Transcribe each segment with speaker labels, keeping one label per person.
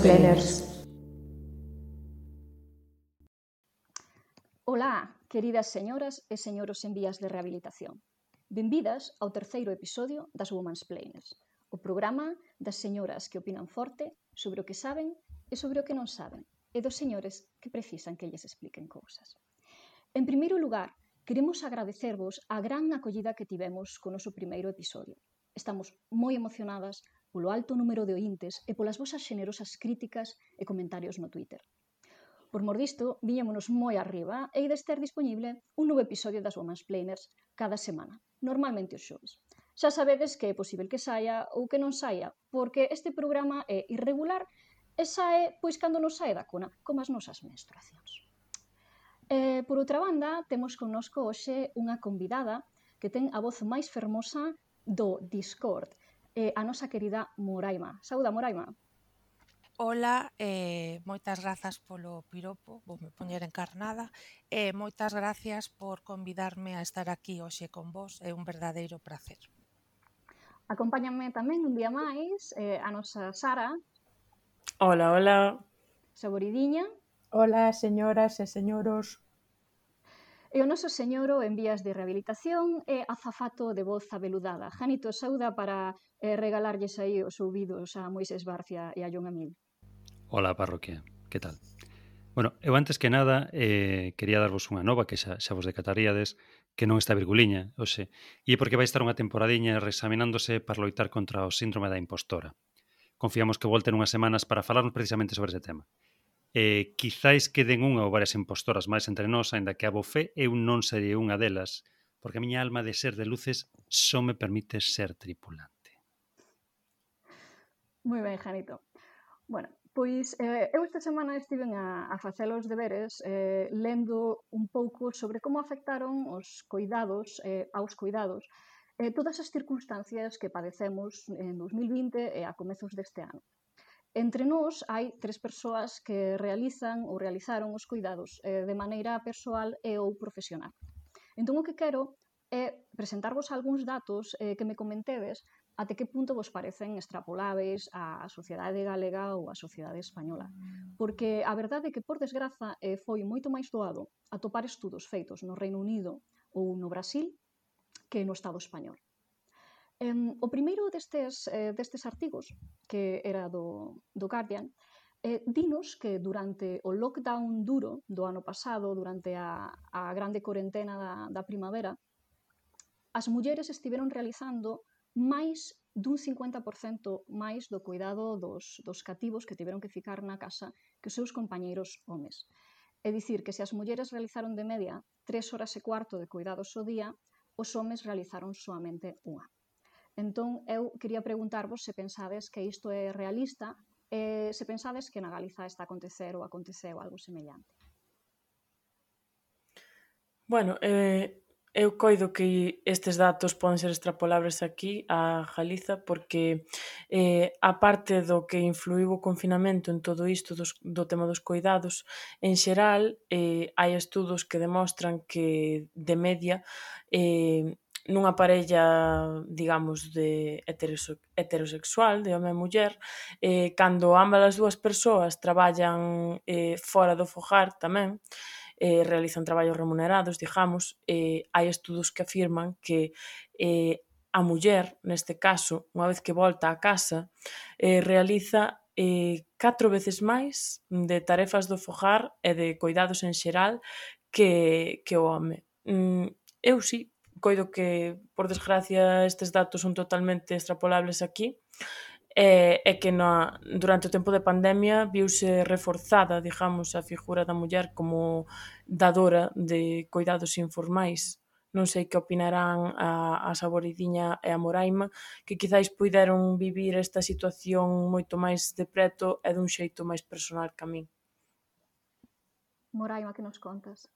Speaker 1: planners.
Speaker 2: Ola, queridas señoras e señoros en vías de rehabilitación. Benvidas ao terceiro episodio das Women's Planners, o programa das señoras que opinan forte sobre o que saben e sobre o que non saben, e dos señores que precisan que lles expliquen cousas. En primeiro lugar, queremos agradecervos a gran acollida que tivemos con o noso primeiro episodio. Estamos moi emocionadas polo alto número de ointes e polas vosas xenerosas críticas e comentarios no Twitter. Por mor disto, viñémonos moi arriba e de estar disponible un novo episodio das Women's Planers cada semana, normalmente os xoves. Xa sabedes que é posible que saia ou que non saia, porque este programa é irregular e sae pois cando nos sae da cona, como as nosas menstruacións. E, por outra banda, temos connosco hoxe unha convidada que ten a voz máis fermosa do Discord eh, a nosa querida Moraima. Saúda, Moraima.
Speaker 3: Ola, eh, moitas grazas polo piropo, vou me poñer encarnada, e eh, moitas gracias por convidarme a estar aquí hoxe con vos, é un verdadeiro placer.
Speaker 2: Acompáñame tamén un día máis eh, a nosa Sara.
Speaker 4: Ola, ola.
Speaker 2: Saboridiña.
Speaker 5: Ola, señoras e señoros.
Speaker 2: E o noso señoro en vías de rehabilitación é azafato de voz abeludada. Janito Sauda para eh, regalarlles aí os ouvidos a Moisés Barcia e a John Amil.
Speaker 6: Ola, parroquia. Que tal? Bueno, eu antes que nada eh, quería darvos unha nova que xa, xa vos decataríades que non está virguliña, oxe, e é porque vai estar unha temporadiña reexaminándose para loitar contra o síndrome da impostora. Confiamos que volten unhas semanas para falarnos precisamente sobre ese tema eh, quizáis queden unha ou varias impostoras máis entre nós, aínda que a bofé eu non serei unha delas, porque a miña alma de ser de luces só me permite ser tripulante.
Speaker 2: Moi ben, Janito. Bueno, pois eh, eu esta semana estiven a, a facer os deberes eh, lendo un pouco sobre como afectaron os cuidados eh, aos cuidados eh, todas as circunstancias que padecemos en 2020 e eh, a comezos deste ano. Entre nós hai tres persoas que realizan ou realizaron os cuidados eh, de maneira persoal e ou profesional. Entón o que quero é presentarvos algúns datos eh, que me comentedes até que punto vos parecen extrapoláveis á sociedade galega ou á sociedade española. Porque a verdade é que, por desgraza, eh, foi moito máis doado atopar estudos feitos no Reino Unido ou no Brasil que no Estado español. Um, o primeiro destes, eh, destes artigos, que era do, do Guardian, eh, dinos que durante o lockdown duro do ano pasado, durante a, a grande corentena da, da primavera, as mulleres estiveron realizando máis dun 50% máis do cuidado dos, dos cativos que tiveron que ficar na casa que os seus compañeiros homes. É dicir, que se as mulleres realizaron de media 3 horas e cuarto de cuidados o día, os homes realizaron soamente unha. Entón, eu quería preguntarvos se pensades que isto é realista e se pensades que na Galiza está a acontecer ou aconteceu algo semellante.
Speaker 4: Bueno, eh, eu coido que estes datos poden ser extrapolables aquí a Galiza porque eh, a parte do que influiu o confinamento en todo isto dos, do tema dos coidados en xeral eh, hai estudos que demostran que de media eh, nunha parella, digamos, de heterosexual, de home e muller, eh, cando ambas as dúas persoas traballan eh, fora do fogar tamén, eh, realizan traballos remunerados, digamos, eh, hai estudos que afirman que eh, a muller, neste caso, unha vez que volta a casa, eh, realiza eh, catro veces máis de tarefas do fogar e de cuidados en xeral que, que o home. Mm, eu sí, coido que, por desgracia, estes datos son totalmente extrapolables aquí, e, e que na, durante o tempo de pandemia viuse reforzada, digamos, a figura da muller como dadora de coidados informais. Non sei que opinarán a, a Saboridiña e a Moraima, que quizáis puideron vivir esta situación moito máis de preto e dun xeito máis personal que a min.
Speaker 2: Moraima, que nos contas?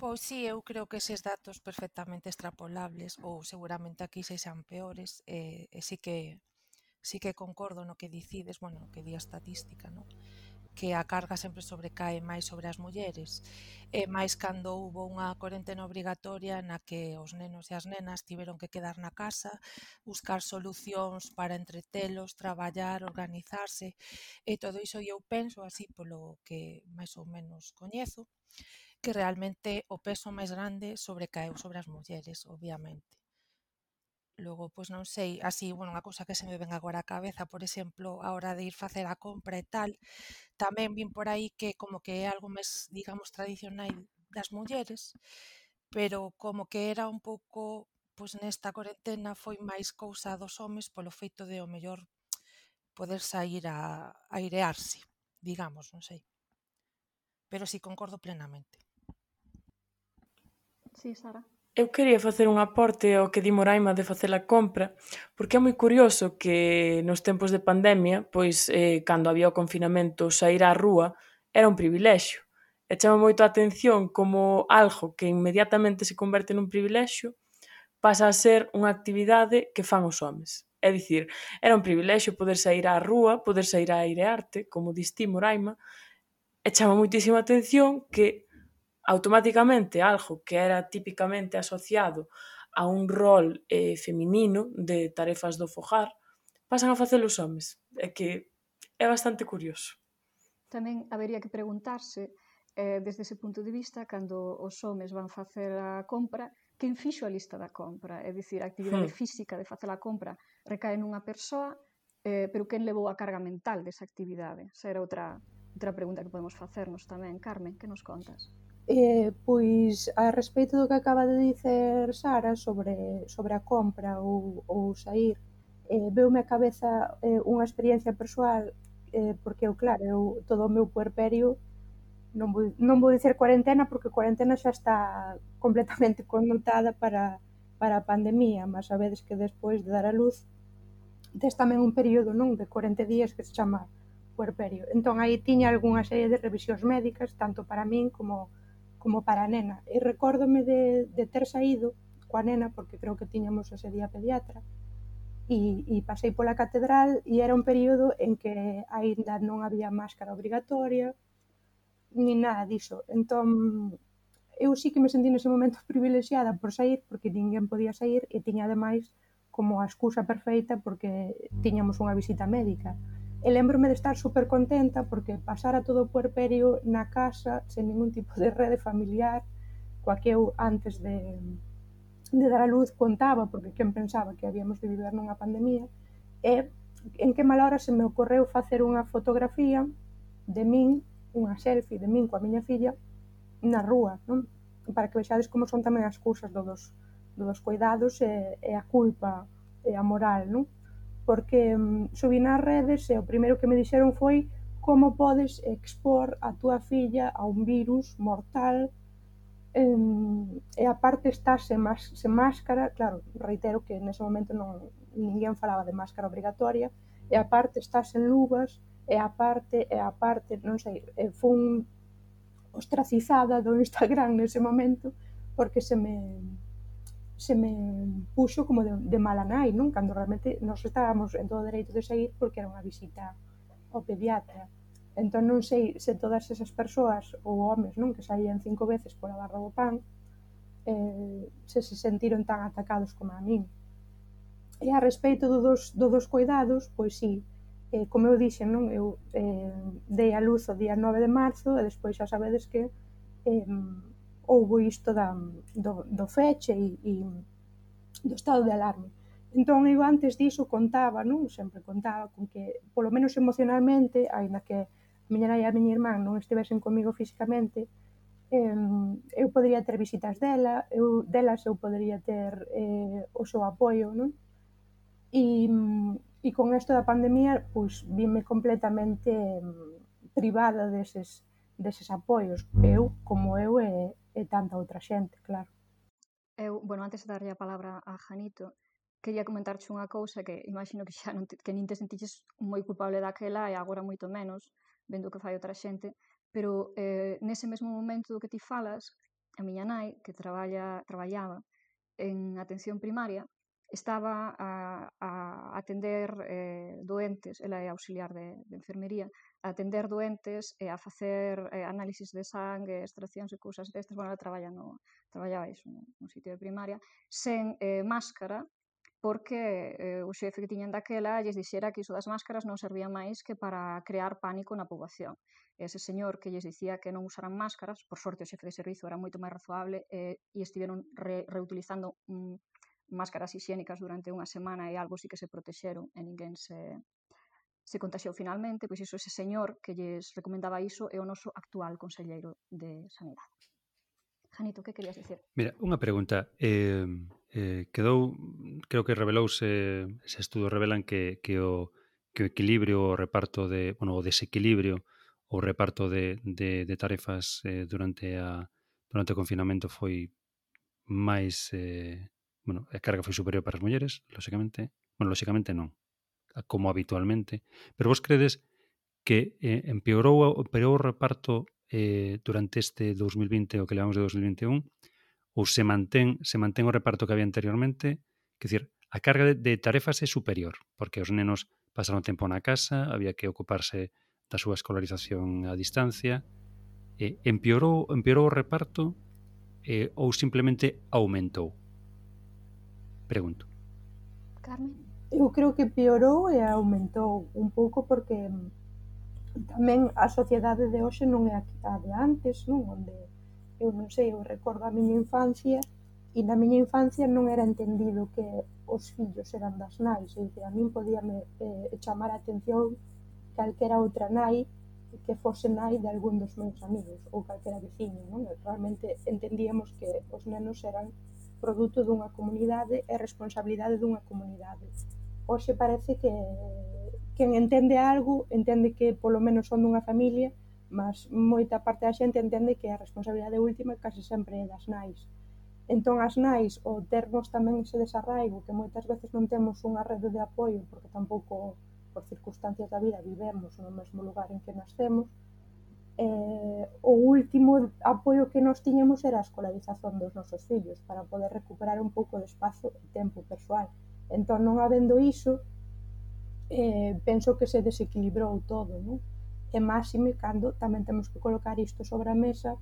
Speaker 3: Pois si, eu creo que eses datos perfectamente extrapolables ou seguramente aquí sexan peores e, e si que si que concordo no que dicides, bueno, no que di a estatística, no? que a carga sempre sobrecae máis sobre as mulleres, e máis cando houbo unha corentena obrigatoria na que os nenos e as nenas tiveron que quedar na casa, buscar solucións para entretelos, traballar, organizarse, e todo iso eu penso así polo que máis ou menos coñezo, que realmente o peso máis grande sobrecaeu sobre as mulleres, obviamente. Logo, pois non sei, así, bueno, unha cousa que se me ven agora á cabeza, por exemplo, a hora de ir facer a compra e tal, tamén vin por aí que como que é algo máis, digamos, tradicional das mulleres, pero como que era un pouco, pois nesta cuarentena foi máis cousa dos homes polo feito de o mellor poder sair a, a airearse, digamos, non sei. Pero si sí, concordo plenamente.
Speaker 2: Sí, Sara.
Speaker 4: Eu quería facer un aporte ao que di Moraima de facer a compra, porque é moi curioso que nos tempos de pandemia, pois eh, cando había o confinamento, sair á rúa era un privilexio. E chama moito a atención como algo que inmediatamente se converte nun privilexio pasa a ser unha actividade que fan os homes. É dicir, era un privilexio poder sair á rúa, poder sair a airearte, como distí Moraima, e chama moitísima atención que automáticamente algo que era típicamente asociado a un rol eh, feminino de tarefas do fogar, pasan a facer os homes. É que é bastante curioso.
Speaker 2: Tamén habería que preguntarse, eh, desde ese punto de vista, cando os homes van facer a compra, quen fixo a lista da compra? É dicir, a actividade hmm. física de facer a compra recae nunha persoa, eh, pero quen levou a carga mental desa actividade? Esa era outra, outra pregunta que podemos facernos tamén. Carmen, que nos contas?
Speaker 5: Eh, pois, a respeito do que acaba de dicer Sara sobre, sobre a compra ou, ou sair, eh, veume a cabeza eh, unha experiencia persoal eh, porque eu, claro, eu, todo o meu puerperio non vou, non vou dicer cuarentena porque cuarentena xa está completamente connotada para, para a pandemia, mas sabedes que despois de dar a luz tes tamén un período non de 40 días que se chama puerperio. Entón aí tiña algunha serie de revisións médicas tanto para min como para como para a nena. E recórdome de, de ter saído coa nena, porque creo que tiñamos ese día pediatra, e, e pasei pola catedral e era un período en que aínda non había máscara obrigatoria, ni nada diso. Entón, eu sí que me sentí nese momento privilexiada por sair, porque ninguén podía sair e tiña ademais como a excusa perfeita porque tiñamos unha visita médica. E lembrome de estar super contenta porque pasara todo o puerperio na casa sen ningún tipo de rede familiar coa que eu antes de, de dar a luz contaba, porque quen pensaba que habíamos de viver nunha pandemia, e en que mala hora se me ocorreu facer unha fotografía de min, unha selfie de min coa miña filla, na rúa, non? para que vexades como son tamén as cousas do dos, do dos cuidados e, e a culpa e a moral, non? porque mm, subí nas redes e o primeiro que me dixeron foi como podes expor a túa filla a un virus mortal? Em, e a parte está sen, más, sen máscara, claro, reitero que nese momento non ninguén falaba de máscara obrigatoria, e a parte está sen luvas, e a parte, e a parte, non sei, e fun ostracizada do Instagram nese momento, porque se me se me puxo como de, de mala nai, non? Cando realmente nos estábamos en todo dereito de seguir porque era unha visita ao pediatra. Entón non sei se todas esas persoas ou homes, non, que saían cinco veces pola barra do pan, eh, se se sentiron tan atacados como a min. E a respeito do dos, do dos cuidados, pois sí, eh, como eu dixen, non, eu eh, dei a luz o día 9 de marzo e despois xa sabedes que eh, houbo isto da, do, do feche e, e do estado de alarme. Entón, eu antes diso contaba, non? Sempre contaba con que, polo menos emocionalmente, aínda que a miña nai e a miña irmán non estivesen comigo físicamente, eh, eu poderia ter visitas dela, eu, delas eu poderia ter eh, o seu apoio, non? E, e con isto da pandemia, pois, vime completamente privada deses, deses apoios, eu como eu e, e tanta outra xente, claro.
Speaker 2: Eu, bueno, antes de darlle a palabra a Janito, quería comentarche unha cousa que imagino que xa non te, que nin te sentiches moi culpable daquela e agora moito menos, vendo que fai outra xente, pero eh, nese mesmo momento do que ti falas, a miña nai, que traballa, traballaba en atención primaria, estaba a, a atender eh, doentes, ela é auxiliar de, de enfermería, a atender doentes e a facer eh, análisis de sangue, extraccións e cousas destas, bueno, ela traballa no, traballaba iso, no, no sitio de primaria, sen eh, máscara, porque eh, o xefe que tiñan daquela lles dixera que iso das máscaras non servía máis que para crear pánico na poboación. Ese señor que lles dicía que non usaran máscaras, por sorte o xefe de servizo era moito máis razoable eh, e estiveron re reutilizando mm, máscaras higiénicas durante unha semana e algo sí que se protexeron e ninguén se, se contagiou finalmente, pois iso ese señor que lles recomendaba iso é o noso actual conselleiro de Sanidade. Janito, que querías dicir?
Speaker 6: Mira, unha pregunta. Eh, eh, quedou, creo que revelouse, ese estudo revelan que, que o que o equilibrio o reparto de, bueno, o desequilibrio o reparto de, de, de tarefas eh, durante a durante o confinamento foi máis eh, bueno, a carga foi superior para as mulleres, lóxicamente. Bueno, lóxicamente non como habitualmente, pero vos credes que eh, empeorou, empeorou o reparto eh, durante este 2020 o que levamos de 2021 ou se mantén se mantén o reparto que había anteriormente, que decir, a carga de, de tarefas é superior, porque os nenos pasaron tempo na casa, había que ocuparse da súa escolarización a distancia, eh, empeorou, empeorou o reparto eh, ou simplemente aumentou? Pregunto.
Speaker 2: Carmen?
Speaker 5: eu creo que piorou e aumentou un pouco porque mm, tamén a sociedade de hoxe non é a que de antes, non? Onde eu non sei, eu recordo a miña infancia e na miña infancia non era entendido que os fillos eran das nais, e dicir, a min podíame eh, chamar a atención calquera outra nai que fose nai de algún dos meus amigos ou calquera veciño, non? Realmente entendíamos que os nenos eran produto dunha comunidade e responsabilidade dunha comunidade hoxe parece que quen entende algo entende que polo menos son dunha familia, mas moita parte da xente entende que a responsabilidade última case sempre é das nais. Entón as nais, o termos tamén ese desarraigo, que moitas veces non temos unha rede de apoio, porque tampouco por circunstancias da vida vivemos no mesmo lugar en que nascemos, eh, o último apoio que nos tiñamos era a escolarización dos nosos fillos, para poder recuperar un pouco de espazo e tempo persoal Entón, non habendo iso, eh, penso que se desequilibrou todo, non? E máxime cando tamén temos que colocar isto sobre a mesa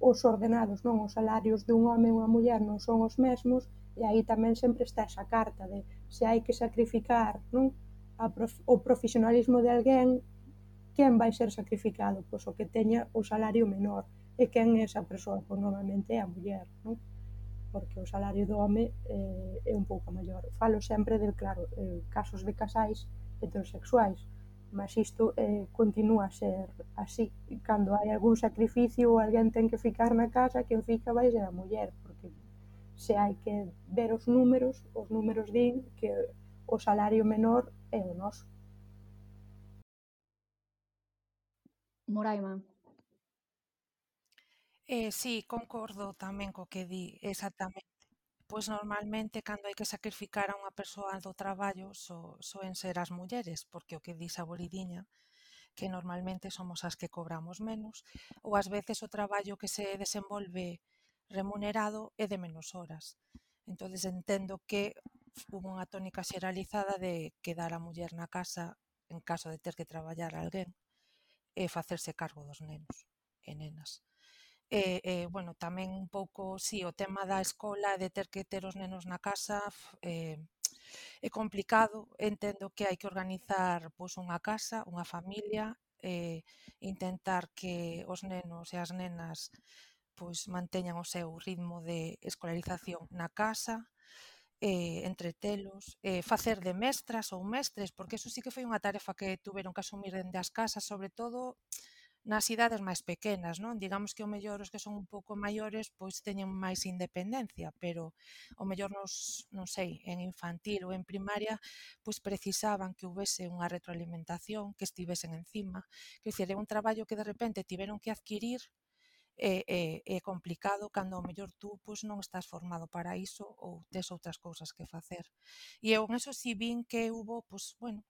Speaker 5: os ordenados, non? Os salarios dun home e unha muller non son os mesmos e aí tamén sempre está esa carta de se hai que sacrificar, non? A prof o profesionalismo de alguén quen vai ser sacrificado? Pois o que teña o salario menor e quen é esa persoa? Pois normalmente é a muller, non? porque o salario do home eh, é un pouco maior. Falo sempre de, claro, eh, casos de casais heterosexuais, mas isto eh, continúa a ser así. Cando hai algún sacrificio ou alguén ten que ficar na casa, quen fica vai ser a muller, porque se hai que ver os números, os números din que o salario menor é o noso.
Speaker 2: Moraima,
Speaker 3: Eh, sí, concordo tamén co que di, exactamente. Pois normalmente cando hai que sacrificar a unha persoa do traballo so, soen ser as mulleres, porque o que di Saboridiña que normalmente somos as que cobramos menos, ou ás veces o traballo que se desenvolve remunerado é de menos horas. entonces entendo que hubo unha tónica xeralizada de quedar a muller na casa en caso de ter que traballar alguén e facerse cargo dos nenos e nenas. E, e, bueno, tamén un pouco, si, sí, o tema da escola de ter que ter os nenos na casa eh, é complicado. Entendo que hai que organizar pois, unha casa, unha familia, eh, intentar que os nenos e as nenas pois manteñan o seu ritmo de escolarización na casa, eh, entretelos, eh, facer de mestras ou mestres, porque eso sí que foi unha tarefa que tuveron que asumir dende as casas, sobre todo nas cidades máis pequenas, non? Digamos que o mellor os que son un pouco maiores pois teñen máis independencia, pero o mellor nos, non sei, en infantil ou en primaria pois precisaban que houvese unha retroalimentación, que estivesen encima, que dicir, é un traballo que de repente tiveron que adquirir é, é, é complicado cando ao mellor tú pois, non estás formado para iso ou tes outras cousas que facer. E eu en eso si vin que hubo, pois, bueno,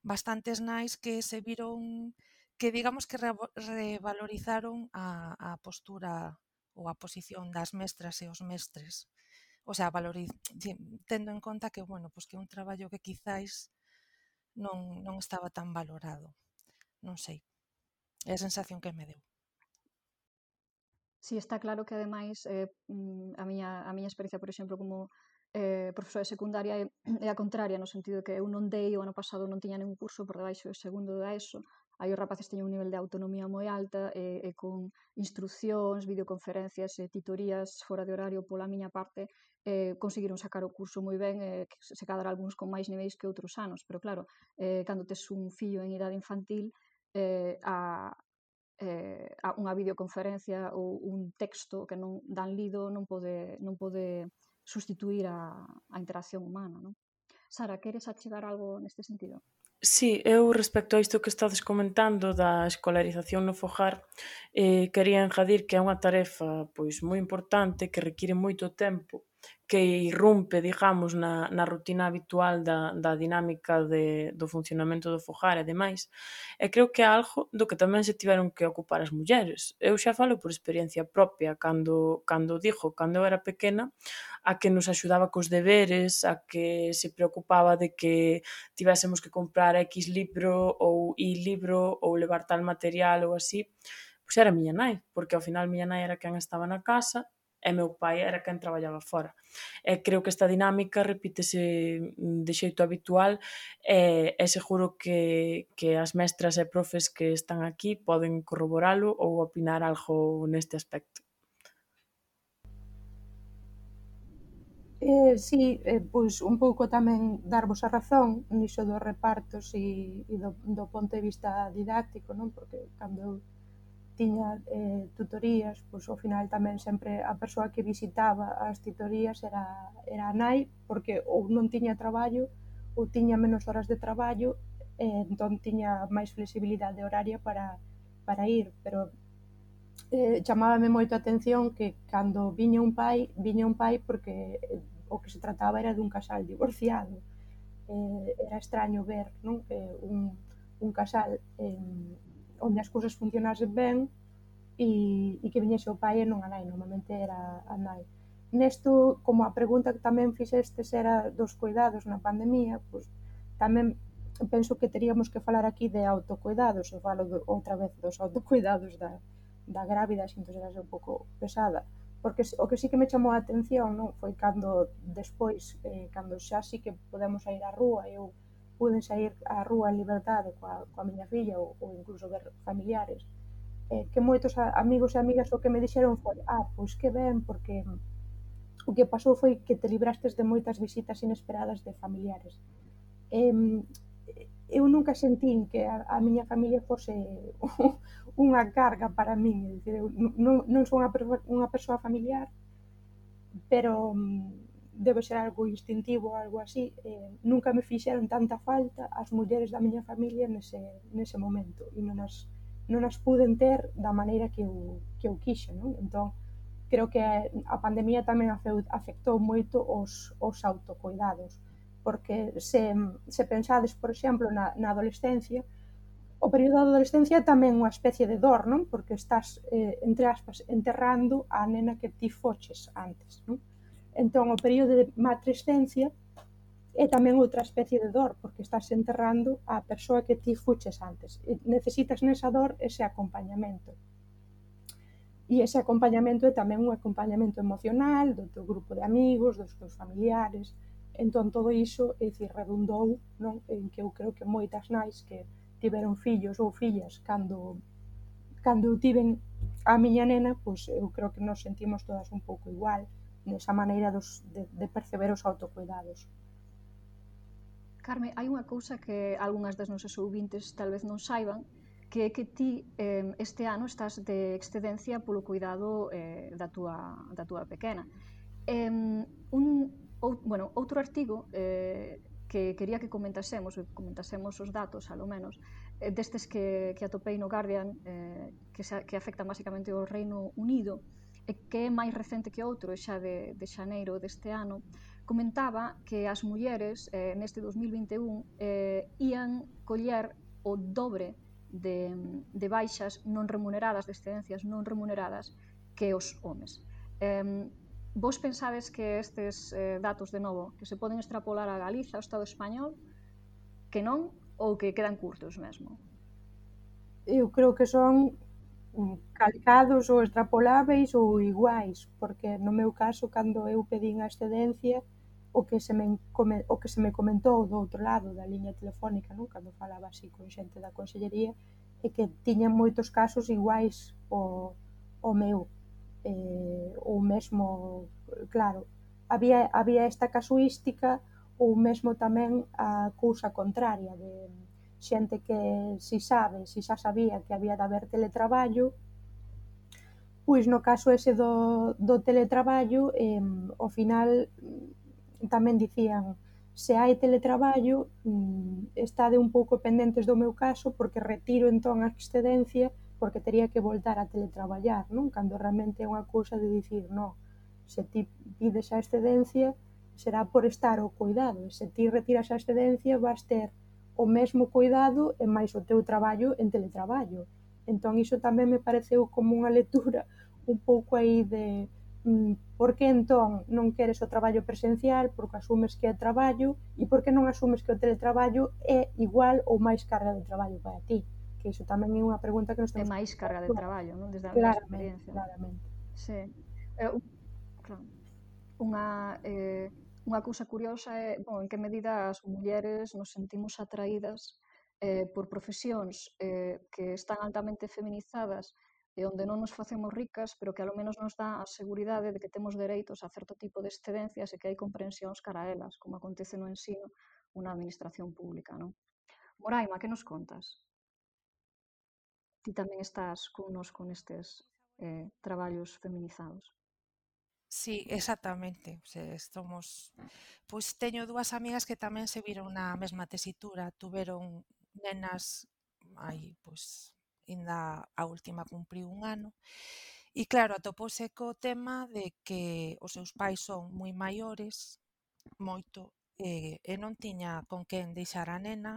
Speaker 3: bastantes nais que se viron que digamos que revalorizaron a, a postura ou a posición das mestras e os mestres. O sea, valoriz tendo en conta que, bueno, pois que é un traballo que quizáis non, non estaba tan valorado. Non sei. É a sensación que me deu.
Speaker 2: Si sí, está claro que ademais eh, mm, a miña a miña experiencia, por exemplo, como eh, profesora de secundaria é, é a contraria no sentido que eu non dei o ano pasado non tiña ningún curso por debaixo do segundo da ESO Aí os rapaces teñen un nivel de autonomía moi alta e, e con instruccións, videoconferencias e titorías fora de horario pola miña parte eh, conseguiron sacar o curso moi ben eh, se cadar algúns con máis niveis que outros anos. Pero claro, eh, cando tes un fillo en idade infantil eh, a, eh, a unha videoconferencia ou un texto que non dan lido non pode, non pode sustituir a, a interacción humana. Non? Sara, queres achegar algo neste sentido?
Speaker 4: Sí, eu respecto a isto que estades comentando da escolarización no fogar, eh, quería engadir que é unha tarefa pois moi importante que require moito tempo que irrumpe, digamos, na, na rutina habitual da, da dinámica de, do funcionamento do fogar e demais, e creo que é algo do que tamén se tiveron que ocupar as mulleres. Eu xa falo por experiencia propia, cando, cando dijo, cando eu era pequena, a que nos axudaba cos deberes, a que se preocupaba de que tivésemos que comprar X libro ou Y libro ou levar tal material ou así, pois era miña nai, porque ao final miña nai era quen estaba na casa e meu pai era quen traballaba fora. E creo que esta dinámica repítese mm, de xeito habitual e, e seguro que, que as mestras e profes que están aquí poden corroboralo ou opinar algo neste aspecto.
Speaker 5: Eh, sí, eh, pois un pouco tamén darvos a razón niso dos repartos e, e do, do ponto de vista didáctico, non? Porque cando eu tiña eh, tutorías, pois ao final tamén sempre a persoa que visitaba as tutorías era, era a nai, porque ou non tiña traballo, ou tiña menos horas de traballo, e eh, entón tiña máis flexibilidade horaria para, para ir, pero eh, chamábame moito a atención que cando viña un pai, viña un pai porque eh, o que se trataba era dun casal divorciado. Eh, era extraño ver non? que un, un casal eh, onde as cousas funcionase ben e, e que viñese o pai e non a nai, normalmente era a nai. Nesto, como a pregunta que tamén fixestes era dos cuidados na pandemia, pois, tamén penso que teríamos que falar aquí de autocuidados, e falo do, outra vez dos autocuidados da, da grávida, sinto ser un pouco pesada, porque o que sí que me chamou a atención non foi cando despois, eh, cando xa sí que podemos ir á rúa, eu puden sair á rúa en liberdade coa, coa miña filla ou, ou incluso ver familiares. Eh, que moitos amigos e amigas o que me dixeron foi ah, pois que ben, porque o que pasou foi que te librastes de moitas visitas inesperadas de familiares eh, eu nunca sentín que a, a miña familia fose unha carga para min, dicir, eu non, non son unha, unha persoa familiar pero mm, debe ser algo instintivo, ou algo así. Eh, nunca me fixeron tanta falta as mulleres da miña familia nese, nese momento e non as, non as puden ter da maneira que eu, que eu quixe, non? Entón, creo que a pandemia tamén afectou moito os, os autocuidados, porque se, se pensades, por exemplo, na, na adolescencia, o período da adolescencia é tamén unha especie de dor, non? Porque estás, eh, entre aspas, enterrando a nena que ti foches antes, non? Entón, o período de matrescencia é tamén outra especie de dor, porque estás enterrando a persoa que ti fuches antes. E necesitas nesa dor ese acompañamento. E ese acompañamento é tamén un acompañamento emocional do teu grupo de amigos, dos teus familiares. Entón, todo iso, é dicir, redundou non? en que eu creo que moitas nais que tiveron fillos ou fillas cando cando eu tiven a miña nena, pois eu creo que nos sentimos todas un pouco igual, nesa maneira dos, de, de perceber os autocuidados.
Speaker 2: Carme, hai unha cousa que algunhas das nosas ouvintes tal vez non saiban, que é que ti eh, este ano estás de excedencia polo cuidado eh, da, túa, da túa pequena. Eh, un, ou, bueno, outro artigo eh, que quería que comentásemos, que comentásemos os datos, alo menos, eh, destes que, que atopei no Guardian, eh, que, se, que afecta basicamente ao Reino Unido, e que é máis recente que outro, xa de, de xaneiro deste ano, comentaba que as mulleres eh, neste 2021 eh, ían coller o dobre de, de baixas non remuneradas, de excedencias non remuneradas, que os homes. Eh, vos pensades que estes eh, datos, de novo, que se poden extrapolar a Galiza, ao Estado español, que non, ou que quedan curtos mesmo?
Speaker 5: Eu creo que son calcados ou extrapoláveis ou iguais, porque no meu caso cando eu pedín a excedencia o que se me o que se me comentou do outro lado da liña telefónica, non, cando falaba así con xente da consellería, é que tiñan moitos casos iguais o o meu eh, ou mesmo, claro, había, había esta casuística ou mesmo tamén a cousa contraria de, xente que si sabe, si xa sabía que había de haber teletraballo, pois no caso ese do, do teletraballo, eh, ao final mm, tamén dicían se hai teletraballo, mm, estade un pouco pendentes do meu caso porque retiro entón a excedencia porque tería que voltar a teletraballar, non? Cando realmente é unha cousa de dicir, non, se ti pides a excedencia, será por estar o cuidado, e se ti retiras a excedencia, vas ter o mesmo cuidado e máis o teu traballo en teletraballo. Entón, iso tamén me pareceu como unha lectura un pouco aí de mm, por que entón non queres o traballo presencial, porque asumes que é traballo, e por que non asumes que o teletraballo é igual ou máis carga de traballo para ti? Que iso tamén é unha pregunta que nos temos...
Speaker 2: É máis carga de traballo, non? Desde a
Speaker 5: claramente,
Speaker 2: experiencia.
Speaker 5: Claramente, claramente.
Speaker 2: Sí. Eh, claro. Unha... Eh, unha cousa curiosa é, bon, en que medida as mulleres nos sentimos atraídas eh, por profesións eh, que están altamente feminizadas e onde non nos facemos ricas, pero que alo menos nos dá a seguridade de que temos dereitos a certo tipo de excedencias e que hai comprensións cara a elas, como acontece no ensino unha administración pública. Non? Moraima, que nos contas? Ti tamén estás connosco nestes eh, traballos feminizados.
Speaker 3: Sí, exactamente, se somos mm. pois teño dúas amigas que tamén se viron na mesma tesitura, tiveron nenas aí, pois inda a última cumpriu un ano. E claro, atopouse co tema de que os seus pais son moi maiores, moito, e, e non tiña con quen deixar a nena.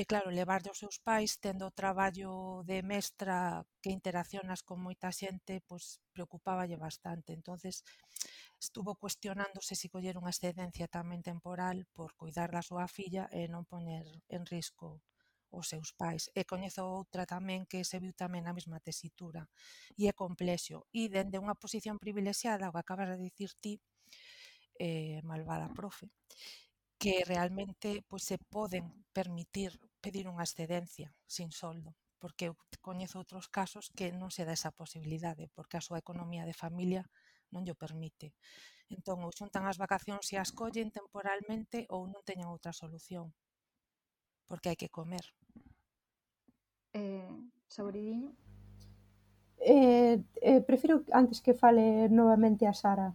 Speaker 3: E claro, levarlle aos seus pais tendo o traballo de mestra que interaccionas con moita xente, pois preocupáballe bastante. Entonces estuvo cuestionándose se si coller unha excedencia tamén temporal por cuidar da súa filla e non poñer en risco os seus pais. E coñezo outra tamén que se viu tamén na mesma tesitura. E é complexo. E dende unha posición privilexiada, o que acabas de dicir ti, eh, malvada profe, que realmente pois, se poden permitir pedir unha excedencia sin soldo, porque eu coñezo outros casos que non se dá esa posibilidade, porque a súa economía de familia non lle permite. Entón, ou xuntan as vacacións e as collen temporalmente ou non teñen outra solución, porque hai que comer.
Speaker 2: Eh, saboridiño?
Speaker 5: Eh, eh, prefiro antes que fale novamente a Sara.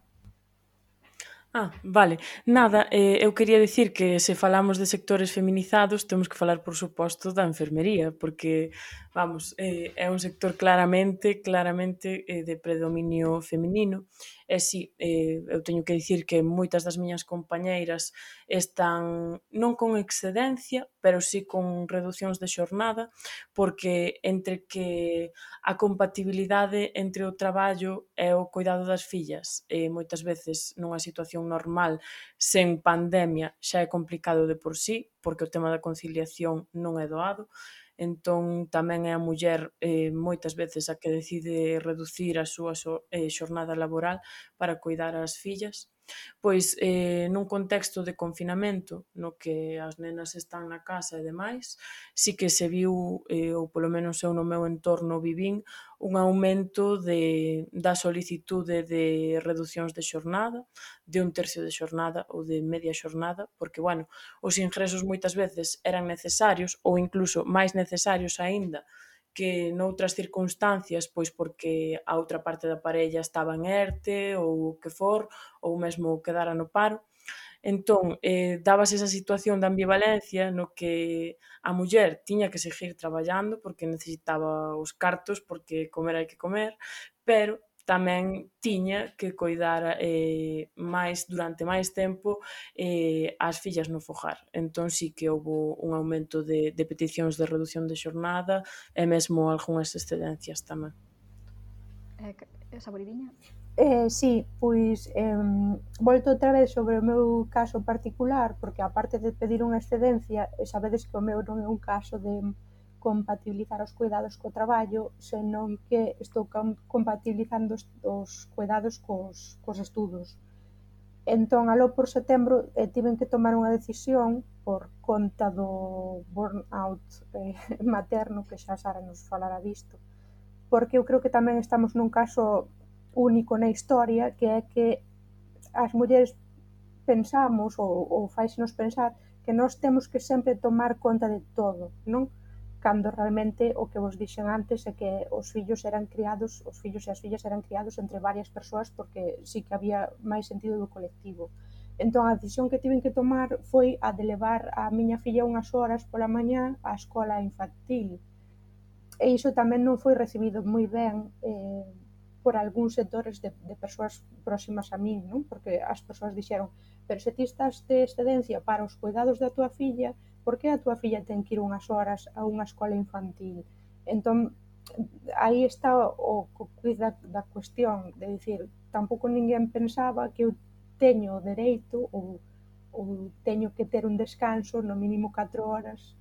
Speaker 4: Ah, vale. Nada, eh, eu quería dicir que se falamos de sectores feminizados temos que falar, por suposto, da enfermería porque, vamos, eh, é un sector claramente, claramente eh, de predominio feminino e si, sí, eh, eu teño que dicir que moitas das miñas compañeiras están non con excedencia pero sí con reducións de xornada porque entre que a compatibilidade entre o traballo e o cuidado das fillas eh, moitas veces nunha situación normal sen pandemia xa é complicado de por sí, porque o tema da conciliación non é doado, entón tamén é a muller eh, moitas veces a que decide reducir a súa so, eh, xornada laboral para cuidar as fillas. Pois eh, nun contexto de confinamento no que as nenas están na casa e demais, si que se viu, eh, ou polo menos eu no meu entorno vivín, un aumento de, da solicitude de reduccións de xornada, de un tercio de xornada ou de media xornada, porque, bueno, os ingresos moitas veces eran necesarios ou incluso máis necesarios aínda que noutras circunstancias, pois porque a outra parte da parella estaba en ERTE ou que for, ou mesmo quedara no paro. Entón, eh, dábase esa situación de ambivalencia no que a muller tiña que seguir traballando porque necesitaba os cartos, porque comer hai que comer, pero tamén tiña que coidar eh, máis durante máis tempo eh, as fillas no fogar. Entón sí que houve un aumento de, de peticións de reducción de xornada e mesmo algunhas excedencias tamén.
Speaker 2: Eh, eh saboridiña?
Speaker 5: Eh, sí, pois eh, volto outra vez sobre o meu caso particular, porque aparte de pedir unha excedencia, sabedes que o meu non é un caso de compatibilizar os cuidados co traballo, senón que estou compatibilizando os, os cuidados cos, cos estudos. Entón, aló por setembro, eh, tiven que tomar unha decisión por conta do burnout eh, materno, que xa Sara nos falará disto, porque eu creo que tamén estamos nun caso único na historia, que é que as mulleres pensamos ou, ou faixenos pensar que nós temos que sempre tomar conta de todo, non? cando realmente o que vos dixen antes é que os fillos eran criados, os fillos e as fillas eran criados entre varias persoas porque sí que había máis sentido do colectivo. Entón a decisión que tiven que tomar foi a de levar a miña filla unhas horas pola mañá á escola infantil. E iso tamén non foi recibido moi ben eh, por algúns sectores de, de persoas próximas a min, non? porque as persoas dixeron pero se ti estás de excedencia para os cuidados da tua filla, por que a túa filla ten que ir unhas horas a unha escola infantil? Entón, aí está o quiz da, da cuestión, de dicir, tampouco ninguén pensaba que eu teño o dereito ou, ou teño que ter un descanso no mínimo 4 horas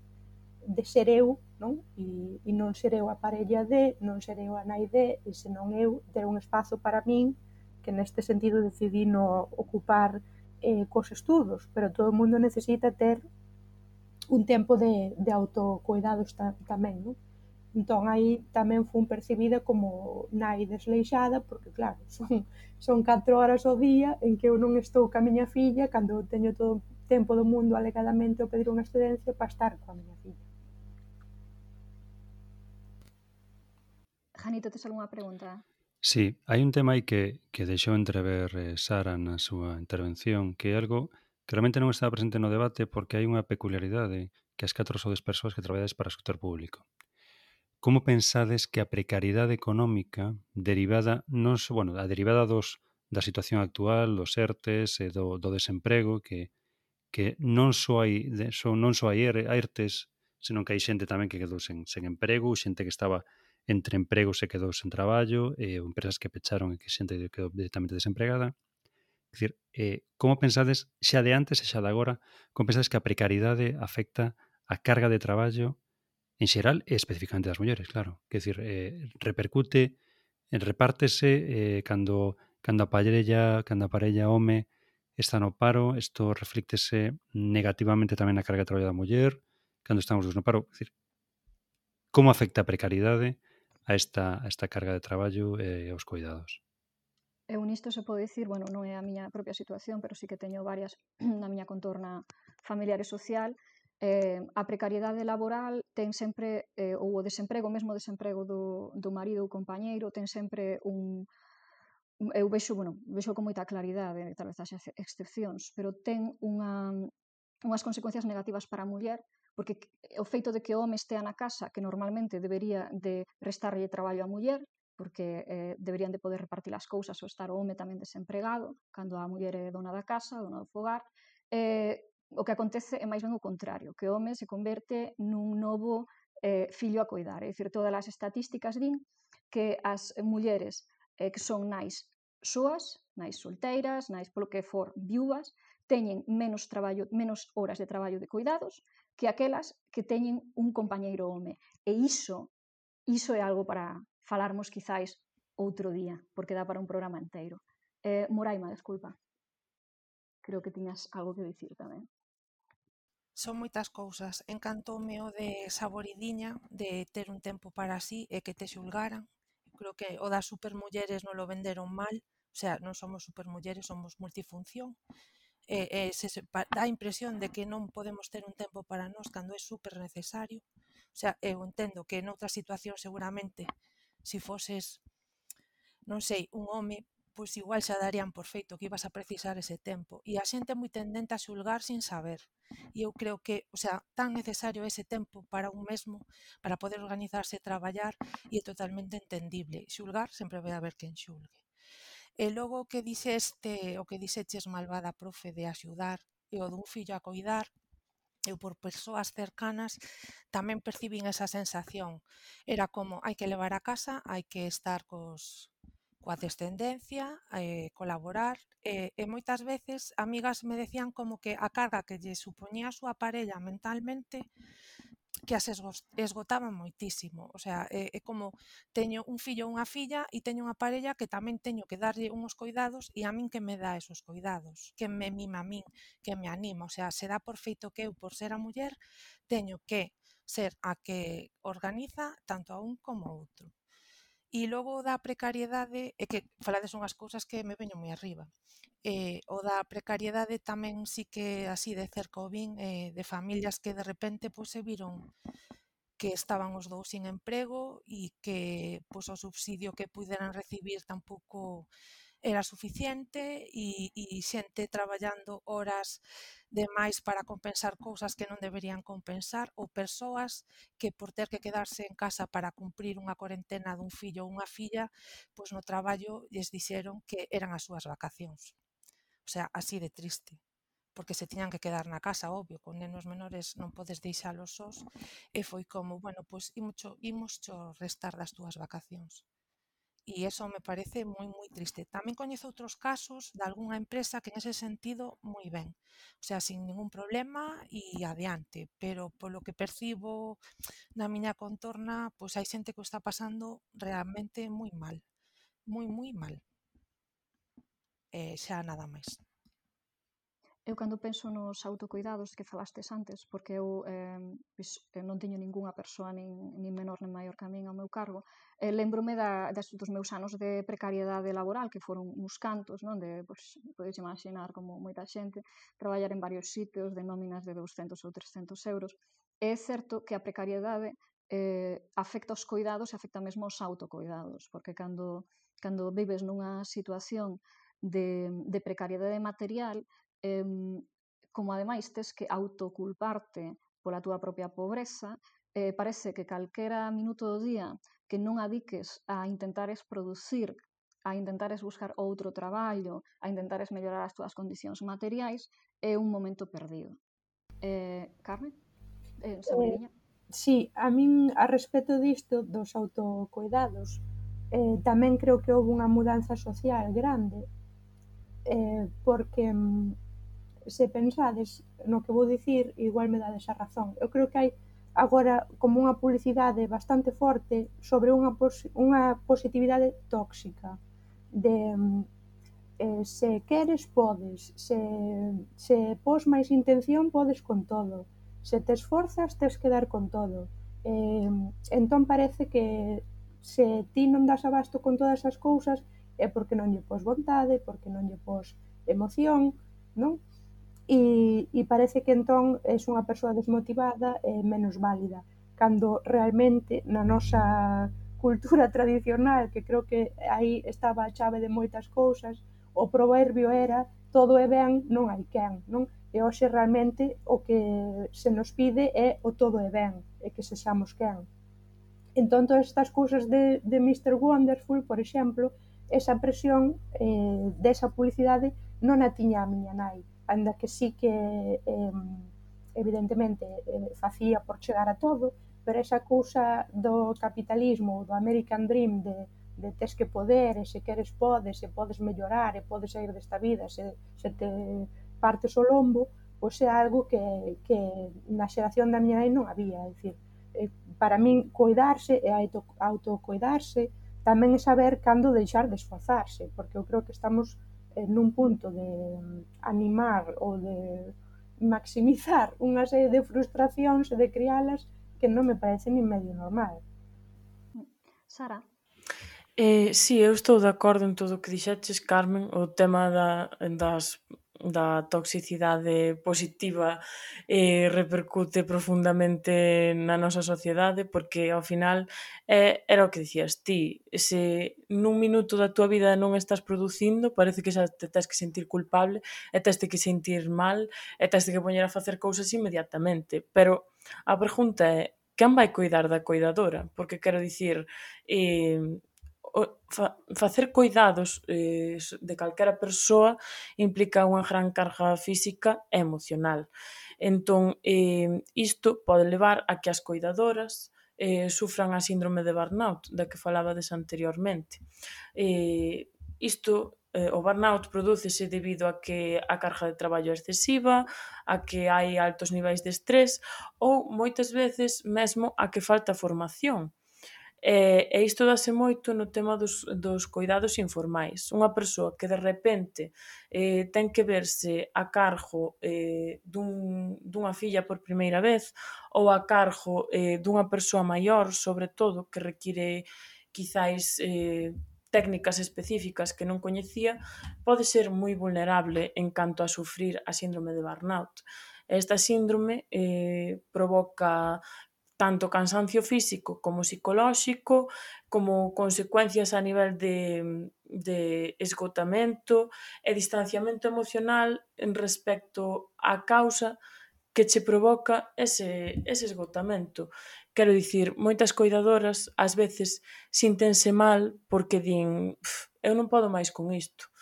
Speaker 5: de ser eu, non? E, e non ser eu a parella de, non ser eu a nai de, e senón eu ter un espazo para min que neste sentido decidí no ocupar eh, cos estudos, pero todo o mundo necesita ter un tempo de, de autocuidados ta, tamén, non? Entón, aí tamén fun percibida como nai desleixada, porque, claro, son, son 4 horas ao día en que eu non estou ca miña filla, cando teño todo o tempo do mundo alegadamente o pedir unha excedencia para estar coa miña filla.
Speaker 2: Janito, tes algunha pregunta?
Speaker 6: Sí, hai un tema aí que, que deixou entrever eh, Sara na súa intervención, que é algo Claramente non estaba presente no debate porque hai unha peculiaridade que as catro sodes persoas que traballades para o sector público. Como pensades que a precariedade económica derivada non so, bueno, a derivada dos da situación actual, dos ERTES e do, do desemprego que que non só hai so, non só hai er, ERTES, senón que hai xente tamén que quedou sen, sen emprego, xente que estaba entre empregos e quedou sen traballo, e empresas que pecharon e que xente quedou directamente desempregada Dicir, eh, como pensades xa de antes e xa de agora, como pensades que a precariedade afecta a carga de traballo en xeral e especificamente das mulleres, claro. Quer dicir, eh, repercute, repártese eh, cando cando a parella, cando a parella home está no paro, isto reflíctese negativamente tamén na carga de traballo da muller, cando estamos no paro, decir, como afecta a precariedade a esta, a esta carga de traballo e aos cuidados?
Speaker 2: eu nisto se pode dicir, bueno, non é a miña propia situación, pero sí que teño varias na miña contorna familiar e social, eh, a precariedade laboral ten sempre, eh, ou o desemprego, mesmo o desemprego do, do marido ou compañeiro, ten sempre un, eu vexo, bueno, vexo con moita claridade, tal vez as excepcións, pero ten unha, unhas consecuencias negativas para a muller, porque eh, o feito de que o home estea na casa, que normalmente debería de restarlle traballo á muller, porque eh, deberían de poder repartir as cousas ou estar o home tamén desempregado, cando a muller é dona da casa, dona do fogar. Eh, o que acontece é máis ben o contrario, que o home se converte nun novo eh, fillo a cuidar. É dicir, todas as estatísticas din que as mulleres eh, que son nais soas, nais solteiras, nais polo que for viúvas, teñen menos traballo, menos horas de traballo de cuidados que aquelas que teñen un compañeiro home. E iso iso é algo para falarmos quizáis outro día, porque dá para un programa inteiro. Eh, Moraima, desculpa. Creo que tiñas algo que dicir tamén.
Speaker 3: Son moitas cousas. Encantoume o de saboridiña, de ter un tempo para sí e que te xulgaran. Creo que o das supermulleres non lo venderon mal. O sea, non somos supermulleres, somos multifunción. E, e se, se pa, dá a impresión de que non podemos ter un tempo para nós cando é super necesario. O sea, eu entendo que en outras situacións seguramente se foses, non sei, un home, pois igual xa darían por feito que ibas a precisar ese tempo. E a xente é moi tendente a xulgar sin saber. E eu creo que, o sea, tan necesario ese tempo para un mesmo, para poder organizarse e traballar, e é totalmente entendible. Xulgar sempre vai haber quen xulgue. E logo o que dixeste, o que dixeches malvada profe de axudar e o dun fillo a coidar, eu por persoas cercanas tamén percibín esa sensación. Era como, hai que levar a casa, hai que estar cos, coa descendencia, eh, colaborar, eh, e moitas veces amigas me decían como que a carga que lle supoñía a súa parella mentalmente que as esgotaban moitísimo. O sea, é, é como teño un fillo ou unha filla e teño unha parella que tamén teño que darlle uns cuidados e a min que me dá esos cuidados, que me mima a min, que me anima. O sea, se dá por feito que eu, por ser a muller, teño que ser a que organiza tanto a un como a outro. E logo da precariedade, é que falades unhas cousas que me veño moi arriba. Eh, o da precariedade tamén sí que así de cerca o vin eh, de familias que de repente pois, se viron que estaban os dous sin emprego e que pois, o subsidio que puderan recibir tampouco era suficiente e, e xente traballando horas de máis para compensar cousas que non deberían compensar ou persoas que por ter que quedarse en casa para cumprir unha cuarentena dun fillo ou unha filla, pois no traballo lles dixeron que eran as súas vacacións. O sea, así de triste porque se tiñan que quedar na casa, obvio, con nenos menores non podes deixalos sós, e foi como, bueno, pois imos cho, imos cho restar das túas vacacións. E eso me parece moi moi triste. Tamén coñezo outros casos de algunha empresa que nese sentido moi ben. O sea, sin ningún problema e adiante, pero polo que percibo na miña contorna, pois hai xente que o está pasando realmente moi mal. Moi moi mal. Eh, xa nada máis.
Speaker 2: Eu cando penso nos autocuidados que falastes antes, porque eu eh, pois, non teño ningunha persoa nin, nin menor nin maior que a min ao meu cargo, eh, lembrome da, das, dos meus anos de precariedade laboral, que foron uns cantos, non? De, pois, podes imaginar como moita xente, traballar en varios sitios de nóminas de 200 ou 300 euros. É certo que a precariedade eh, afecta os cuidados e afecta mesmo os autocuidados, porque cando, cando vives nunha situación de, de precariedade material, Eh, como ademais tes que autoculparte pola túa propia pobreza, eh, parece que calquera minuto do día que non adiques a intentares producir, a intentares buscar outro traballo, a intentares mellorar as túas condicións materiais, é un momento perdido. Eh, Carmen? Eh, Sabriña? Eh,
Speaker 5: sí, a min a respecto disto dos autocuidados, eh, tamén creo que houve unha mudanza social grande, eh, porque mm, se pensades no que vou dicir, igual me dades a razón. Eu creo que hai agora como unha publicidade bastante forte sobre unha, pos unha positividade tóxica de eh, se queres podes, se, se pos máis intención podes con todo, se te esforzas tes que dar con todo. Eh, entón parece que se ti non das abasto con todas as cousas é porque non lle pos vontade, porque non lle pos emoción, non? e, e parece que entón és unha persoa desmotivada e menos válida, cando realmente na nosa cultura tradicional, que creo que aí estaba a chave de moitas cousas, o proverbio era todo é ben, non hai quen, non? E hoxe realmente o que se nos pide é o todo é ben, e que se xamos quen. Entón, todas estas cousas de, de Mr. Wonderful, por exemplo, esa presión eh, desa publicidade non a tiña a miña nai anda que sí que eh, evidentemente eh, facía por chegar a todo, pero esa cousa do capitalismo, do American Dream de, de tes que poder, e se queres podes, se podes mellorar, e podes sair desta vida, se, se te partes o lombo, pois é algo que, que na xeración da miña nai non había, é dicir, eh, para min coidarse e autocoidarse tamén é saber cando deixar de esforzarse, porque eu creo que estamos eh, nun punto de animar ou de maximizar unha serie de frustracións e de crialas que non me parece nin medio normal.
Speaker 2: Sara?
Speaker 4: Eh, sí, eu estou de acordo en todo o que dixetes, Carmen, o tema da, das da toxicidade positiva eh, repercute profundamente na nosa sociedade porque ao final eh, era o que dicías ti se nun minuto da tua vida non estás producindo parece que xa te tens que sentir culpable e tens que sentir mal e tens que poñer a facer cousas inmediatamente pero a pregunta é quen vai cuidar da cuidadora? porque quero dicir eh, fa, facer coidados eh, de calquera persoa implica unha gran carga física e emocional. Entón, eh, isto pode levar a que as coidadoras eh, sufran a síndrome de burnout, da que falabades anteriormente. Eh, isto eh, o burnout prodúcese debido a que a carga de traballo é excesiva, a que hai altos niveis de estrés ou moitas veces mesmo a que falta formación. E, e isto dase moito no tema dos, dos cuidados informais. Unha persoa que de repente eh, ten que verse a cargo eh, dun, dunha filla por primeira vez ou a cargo eh, dunha persoa maior, sobre todo, que require quizáis eh, técnicas específicas que non coñecía, pode ser moi vulnerable en canto a sufrir a síndrome de burnout. Esta síndrome eh, provoca tanto cansancio físico como psicolóxico, como consecuencias a nivel de, de esgotamento e distanciamento emocional en respecto á causa que che provoca ese, ese esgotamento. Quero dicir, moitas cuidadoras ás veces sintense mal porque din eu non podo máis con isto.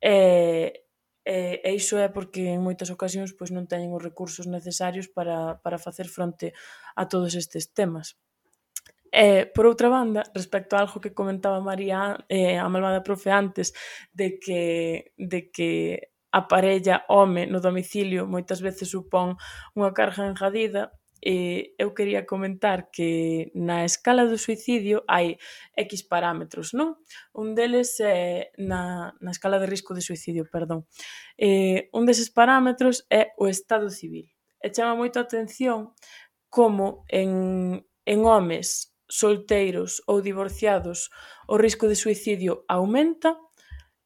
Speaker 4: E, E, e iso é porque en moitas ocasións pois non teñen os recursos necesarios para, para facer fronte a todos estes temas. E, por outra banda, respecto a algo que comentaba María, eh, a malvada profe antes, de que, de que a parella home no domicilio moitas veces supón unha carga engadida, eh, eu quería comentar que na escala do suicidio hai X parámetros, non? Un deles é na, na escala de risco de suicidio, perdón. Eh, un deses parámetros é o estado civil. E chama moito a atención como en, en homes solteiros ou divorciados o risco de suicidio aumenta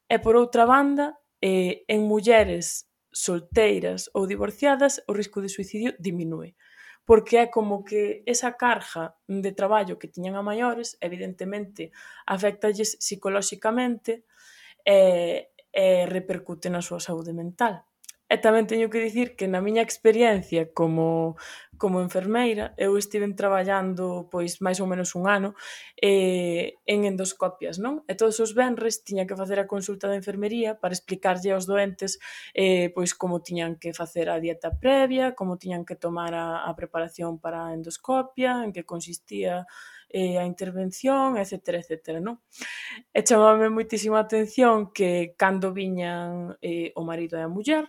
Speaker 4: e por outra banda eh, en mulleres solteiras ou divorciadas o risco de suicidio diminúe porque é como que esa carga de traballo que tiñan a maiores evidentemente aféctalles psicolóxicamente e, e repercute na súa saúde mental. E tamén teño que dicir que na miña experiencia como como enfermeira, eu estiven traballando pois máis ou menos un ano eh, en endoscopias, non? E todos os venres tiña que facer a consulta de enfermería para explicarlle aos doentes eh, pois como tiñan que facer a dieta previa, como tiñan que tomar a, a preparación para a endoscopia, en que consistía eh, a intervención, etc, etc, non? E chamame moitísima atención que cando viñan eh, o marido e a muller,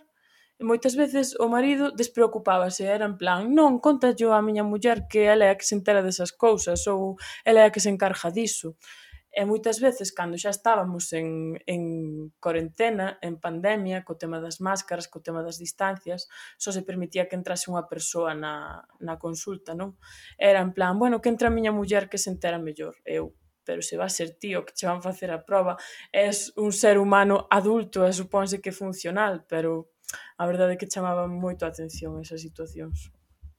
Speaker 4: E moitas veces o marido despreocupábase, era en plan: "Non, cóntallo á miña muller que ela é a que se entera desas cousas" ou "ela é a que se encarga diso". E moitas veces cando xa estábamos en en corentena, en pandemia, co tema das máscaras, co tema das distancias, só se permitía que entrase unha persoa na na consulta, non? Era en plan: "Bueno, que entra a miña muller que se entera mellor". Eu: pero se va a ser ti o que che van facer a proba, és un ser humano adulto e suponse que funcional, pero a verdade é que chamaban moito a atención esas situacións.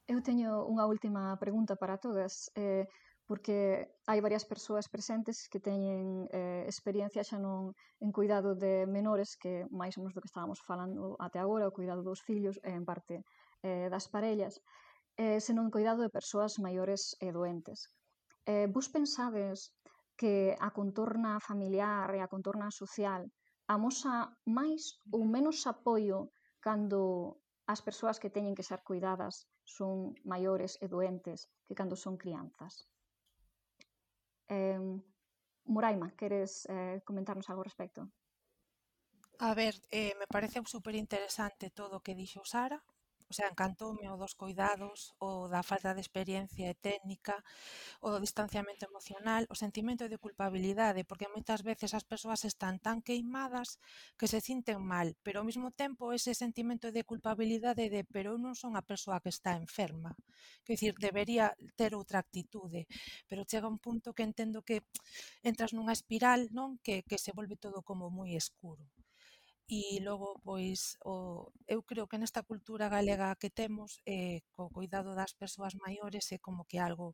Speaker 2: Eu teño unha última pregunta para todas, eh, porque hai varias persoas presentes que teñen eh, experiencia xa non en cuidado de menores que máis ou menos do que estábamos falando até agora, o cuidado dos fillos e en parte eh, das parellas, eh, senón cuidado de persoas maiores e doentes. Eh, vos pensades que a contorna familiar e a contorna social amosa máis ou menos apoio cando as persoas que teñen que ser cuidadas son maiores e doentes que cando son crianzas. Eh, Moraima, queres eh, comentarnos algo ao respecto?
Speaker 3: A ver, eh, me parece super interesante todo o que dixo Sara, o sea, encantoume o dos cuidados, o da falta de experiencia e técnica, o do distanciamento emocional, o sentimento de culpabilidade, porque moitas veces as persoas están tan queimadas que se sinten mal, pero ao mesmo tempo ese sentimento de culpabilidade de pero eu non son a persoa que está enferma. Quer dicir, debería ter outra actitude, pero chega un punto que entendo que entras nunha espiral, non? Que, que se volve todo como moi escuro e logo pois o eu creo que nesta cultura galega que temos eh co cuidado das persoas maiores é como que algo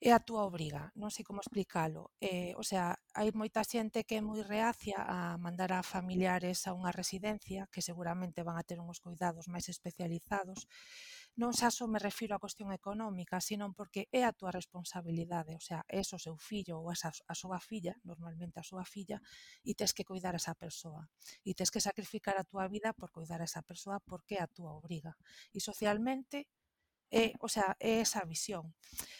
Speaker 3: é a túa obriga, non sei como explicalo. Eh, o sea, hai moita xente que é moi reacia a mandar a familiares a unha residencia, que seguramente van a ter uns cuidados máis especializados, non xa só me refiro á cuestión económica, sino porque é a túa responsabilidade, o sea, é o seu fillo ou esa, a súa filla, normalmente a súa filla, e tes que cuidar a esa persoa. E tes que sacrificar a túa vida por cuidar a esa persoa porque é a túa obriga. E socialmente É, o sea, é esa visión.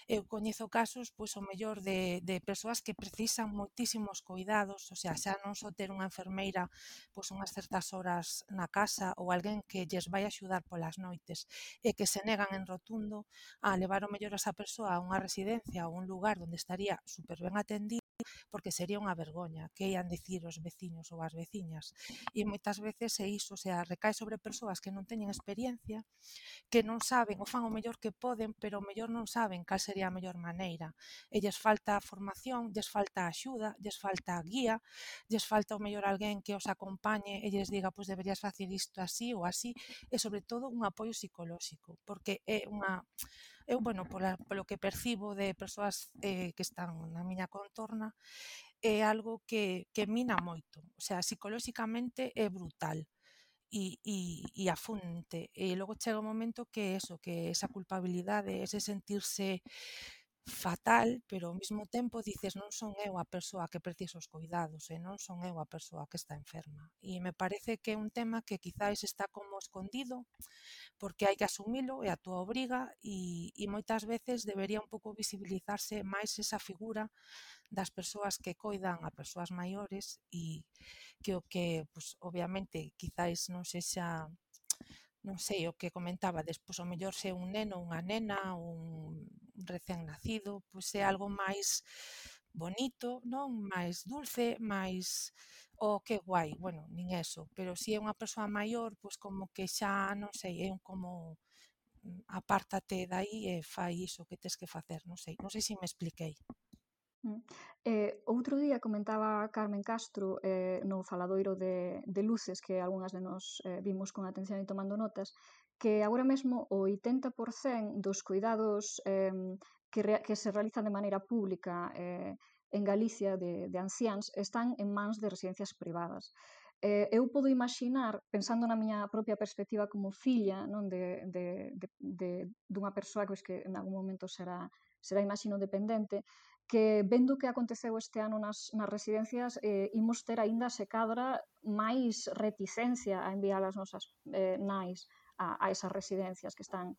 Speaker 3: Eu coñezo casos, pois, o mellor de, de persoas que precisan moitísimos cuidados, o sea, xa non só ter unha enfermeira pois unhas certas horas na casa ou alguén que lles vai axudar polas noites e que se negan en rotundo a levar o mellor a esa persoa a unha residencia ou un lugar onde estaría super ben atendida porque sería unha vergoña que ian dicir os veciños ou as veciñas. E moitas veces é iso, o sea, recae sobre persoas que non teñen experiencia, que non saben, o fan o mellor que poden, pero o mellor non saben cal sería a mellor maneira. E lles falta formación, lles falta axuda, lles falta guía, lles falta o mellor alguén que os acompañe e lles diga, pois deberías facer isto así ou así, e sobre todo un apoio psicolóxico, porque é unha eu, bueno, pola, polo que percibo de persoas eh, que están na miña contorna, é eh, algo que, que mina moito. O sea, psicolóxicamente é brutal e, e, e afunte. E logo chega o momento que eso, que esa culpabilidade, ese sentirse fatal, pero ao mesmo tempo dices non son eu a persoa que precisa os cuidados e non son eu a persoa que está enferma. E me parece que é un tema que quizáis está como escondido porque hai que asumilo e a túa obriga e, e moitas veces debería un pouco visibilizarse máis esa figura das persoas que coidan a persoas maiores e que o que, pues, obviamente, quizáis non sexa non sei o que comentaba despois, o mellor se un neno, unha nena, un recén nacido, pois é algo máis bonito, non? Máis dulce, máis o oh, que guai, bueno, nin eso, pero si é unha persoa maior, pois como que xa, non sei, é un como mm, apártate dai e fai iso que tes que facer, non sei, non sei se me expliquei.
Speaker 2: Eh, outro día comentaba Carmen Castro eh, no faladoiro de, de luces que algunhas de nos eh, vimos con atención e tomando notas que agora mesmo o 80% dos cuidados eh, que, re, que se realizan de maneira pública eh, en Galicia de, de anciáns están en mans de residencias privadas. Eh, eu podo imaginar, pensando na miña propia perspectiva como filla non de, de, de, de dunha persoa pois, que en algún momento será será, imagino, dependente, que vendo que aconteceu este ano nas, nas residencias eh, imos ter aínda se cadra máis reticencia a enviar as nosas eh, nais a, a esas residencias que están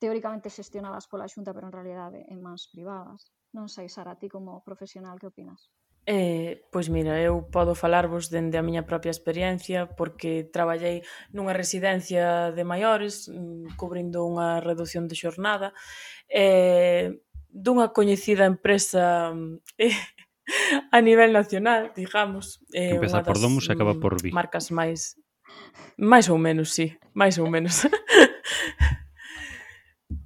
Speaker 2: teóricamente xestionadas pola xunta pero en realidade en mans privadas non sei Sara, ti como profesional que opinas?
Speaker 4: Eh, pois mira, eu podo falarvos dende a miña propia experiencia porque traballei nunha residencia de maiores mm, cubrindo unha reducción de xornada e eh, dunha coñecida empresa mm, eh, a nivel nacional, digamos.
Speaker 6: Eh, Empeza por Domus e acaba por Vi.
Speaker 4: Marcas máis... Máis ou menos, sí. Máis ou menos.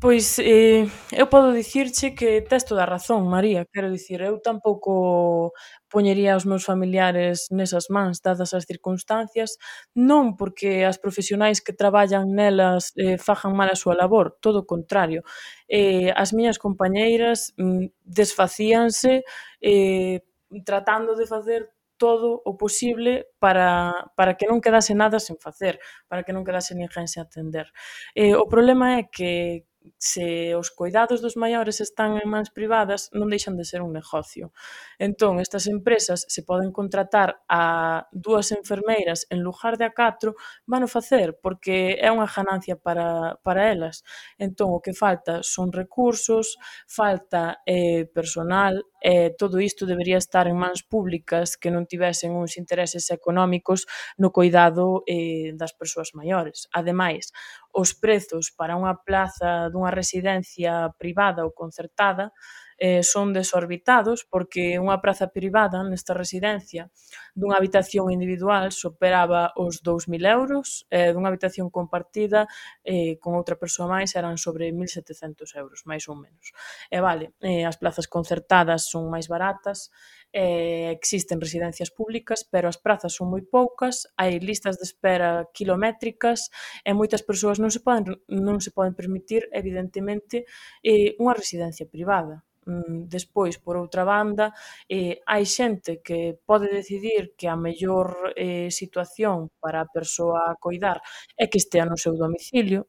Speaker 4: Pois eh, eu podo dicirche que tes toda a razón, María. Quero dicir, eu tampouco poñería os meus familiares nesas mans, dadas as circunstancias, non porque as profesionais que traballan nelas eh, fajan mal a súa labor, todo o contrario. Eh, as miñas compañeiras mm, desfacíanse eh, tratando de facer todo o posible para, para que non quedase nada sen facer, para que non quedase ninguén sen atender. Eh, o problema é que se os cuidados dos maiores están en mans privadas, non deixan de ser un negocio. Entón, estas empresas se poden contratar a dúas enfermeiras en lugar de a catro, van a facer, porque é unha ganancia para, para elas. Entón, o que falta son recursos, falta eh, personal, eh, todo isto debería estar en mans públicas que non tivesen uns intereses económicos no cuidado eh, das persoas maiores. Ademais, os prezos para unha plaza dunha residencia privada ou concertada eh, son desorbitados porque unha praza privada nesta residencia dunha habitación individual superaba os 2.000 euros, eh, dunha habitación compartida eh, con outra persoa máis eran sobre 1.700 euros, máis ou menos. E vale, eh, as plazas concertadas son máis baratas, eh, existen residencias públicas, pero as prazas son moi poucas, hai listas de espera kilométricas e moitas persoas non se poden, non se poden permitir, evidentemente, eh, unha residencia privada Mm, despois, por outra banda, eh, hai xente que pode decidir que a mellor eh, situación para a persoa a coidar é que estea no seu domicilio,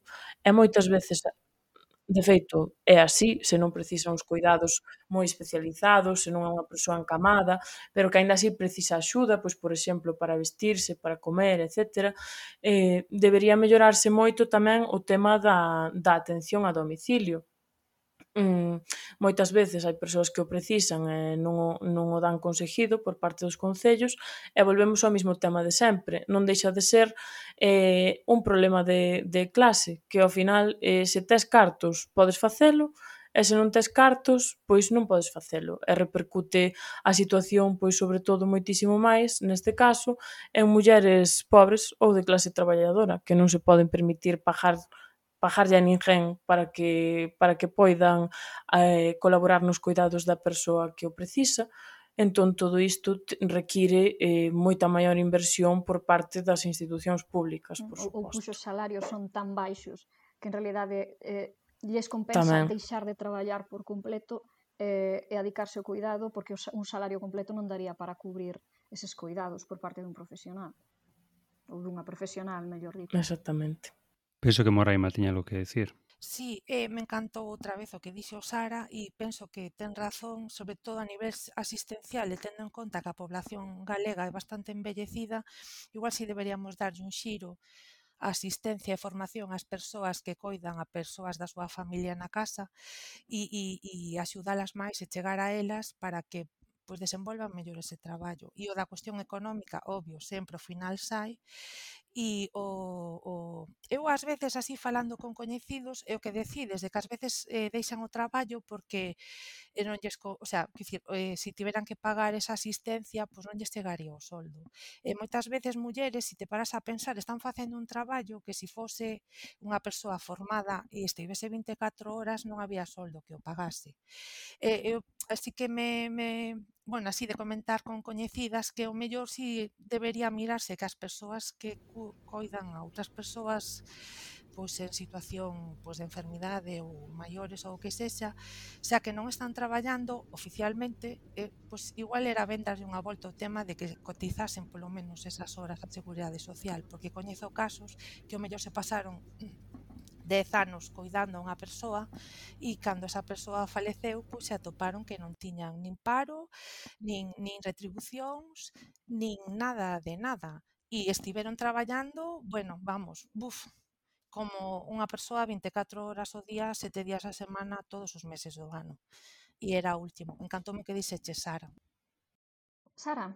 Speaker 4: e moitas veces De feito, é así, se non precisa uns cuidados moi especializados, se non é unha persoa encamada, pero que aínda así precisa axuda, pois por exemplo, para vestirse, para comer, etc. Eh, debería mellorarse moito tamén o tema da, da atención a domicilio, Mm, moitas veces hai persoas que o precisan e non o, non o dan conseguido por parte dos concellos e volvemos ao mesmo tema de sempre. Non deixa de ser eh, un problema de, de clase, que ao final eh, se tes cartos podes facelo, e se non tes cartos, pois non podes facelo. E repercute a situación, pois sobre todo moitísimo máis, neste caso, en mulleres pobres ou de clase traballadora, que non se poden permitir pagar pagarlle a ninguén para que, para que poidan eh, colaborar nos cuidados da persoa que o precisa. Entón, todo isto require eh, moita maior inversión por parte das institucións públicas, mm, por suposto.
Speaker 2: Ou, cuxos salarios son tan baixos que en realidade eh, lles compensa Tamén. deixar de traballar por completo eh, e adicarse ao cuidado porque un salario completo non daría para cubrir eses cuidados por parte dun profesional ou dunha profesional, mellor dito.
Speaker 4: Exactamente.
Speaker 6: Penso que Moraima tiña lo que decir.
Speaker 3: Sí, eh, me encantou outra vez o que dixo Sara e penso que ten razón, sobre todo a nivel asistencial e tendo en conta que a población galega é bastante embellecida, igual si deberíamos darlle un xiro a asistencia e formación ás persoas que coidan a persoas da súa familia na casa e, e, e axudalas máis e chegar a elas para que pois desenvolvan mellor ese traballo. E o da cuestión económica, obvio, sempre ao final sai, e o, o eu ás veces así falando con coñecidos é o que decides de que ás veces eh, deixan o traballo porque eh, non lles, co, o sea, dicir, eh, se si tiveran que pagar esa asistencia, pois pues non lles chegaría o soldo. E moitas veces mulleres, se si te paras a pensar, están facendo un traballo que se si fose unha persoa formada e estivese 24 horas non había soldo que o pagase. Eh, eu así que me, me bueno, así de comentar con coñecidas que o mellor si debería mirarse que as persoas que coidan a outras persoas pois en situación pois de enfermidade ou maiores ou o que sexa, xa que non están traballando oficialmente, eh, pois igual era ben darlle unha volta o tema de que cotizasen polo menos esas horas a Seguridade Social, porque coñezo casos que o mellor se pasaron mm, 10 anos cuidando a unha persoa e cando esa persoa faleceu, pois se atoparon que non tiñan nin paro, nin, nin retribucións, nin nada de nada. E estiveron traballando, bueno, vamos, buf, como unha persoa 24 horas ao día, 7 días a semana, todos os meses do ano. E era o último. En canto me que dixe Sara.
Speaker 2: Sara,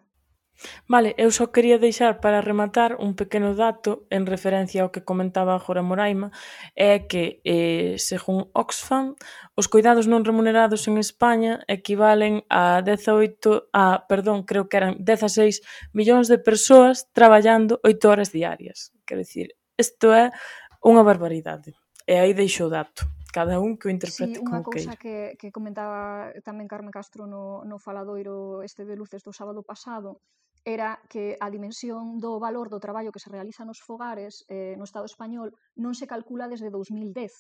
Speaker 4: Vale, eu só quería deixar para rematar un pequeno dato en referencia ao que comentaba agora Moraima, é que, eh, según Oxfam, os coidados non remunerados en España equivalen a 18 a, perdón, creo que eran 16 millóns de persoas traballando 8 horas diarias. Quer dicir, isto é unha barbaridade. E aí deixo o dato cada un que o interprete sí, como
Speaker 2: queira. unha cousa que, que comentaba tamén Carmen Castro no, no faladoiro este de luces do sábado pasado era que a dimensión do valor do traballo que se realiza nos fogares eh, no Estado español non se calcula desde 2010.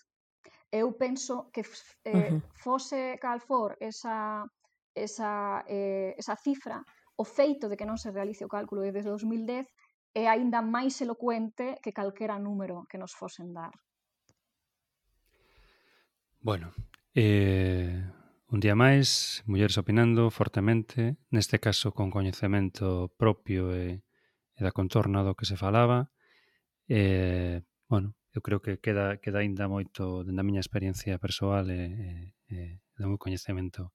Speaker 2: Eu penso que eh, uh -huh. fose calfor esa, esa, eh, esa cifra, o feito de que non se realice o cálculo desde 2010 é aínda máis elocuente que calquera número que nos fosen dar.
Speaker 6: Bueno, eh, un día máis, mulleres opinando fortemente, neste caso con coñecemento propio e, e da contorna do que se falaba. Eh, bueno, eu creo que queda, queda ainda moito da miña experiencia persoal e, e, e do meu coñecemento.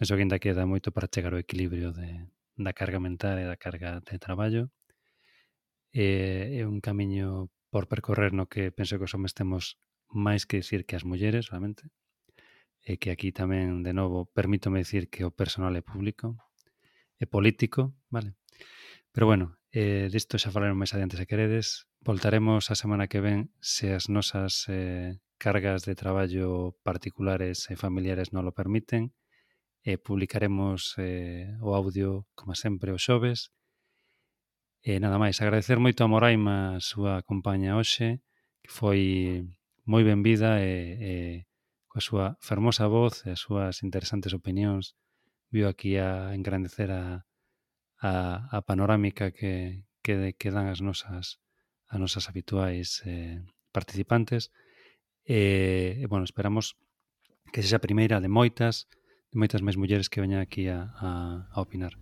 Speaker 6: Penso que ainda queda moito para chegar ao equilibrio de, da carga mental e da carga de traballo. Eh, é un camiño por percorrer no que penso que os homens temos máis que decir que as mulleres, realmente, e que aquí tamén, de novo, permítome decir que o personal é público, é político, vale? Pero bueno, eh, disto xa falaremos máis adiante se queredes. Voltaremos a semana que ven se as nosas eh, cargas de traballo particulares e familiares non lo permiten. Eh, publicaremos eh, o audio, como sempre, o xoves. E eh, nada máis, agradecer moito a Moraima a súa compaña hoxe, que foi moi benvida e, e coa súa fermosa voz e as súas interesantes opinións viu aquí a engrandecer a, a, a panorámica que, que, que dan as nosas as nosas habituais eh, participantes.
Speaker 7: E, e bueno, esperamos que sexa a primeira de moitas de moitas máis mulleres que veñan aquí a, a, a opinar.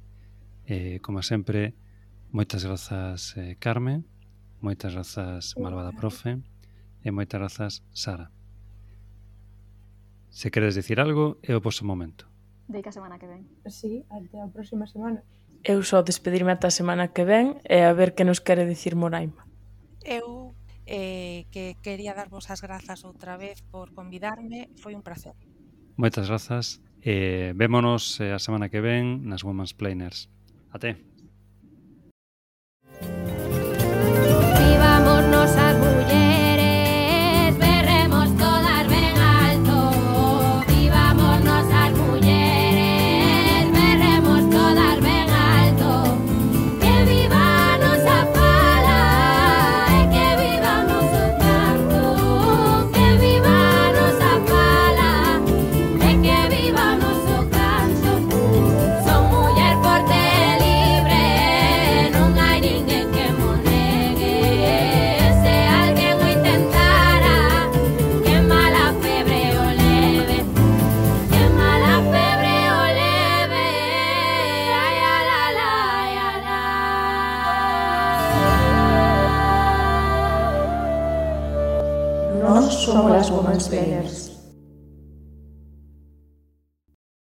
Speaker 7: Eh, como sempre moitas grazas eh, Carmen moitas grazas Malvada Profe. E moitas grazas, Sara. Se queres dicir algo, é o vosso momento.
Speaker 2: Deica a semana que ven.
Speaker 5: Sí, até a próxima semana.
Speaker 4: Eu só despedirme ata a semana que ven e a ver que nos quere dicir Moraima.
Speaker 3: Eu eh, que quería darvos as grazas outra vez por convidarme, foi un placer.
Speaker 7: Moitas grazas. Eh, vémonos eh, a semana que ven nas Women's Planers. Até.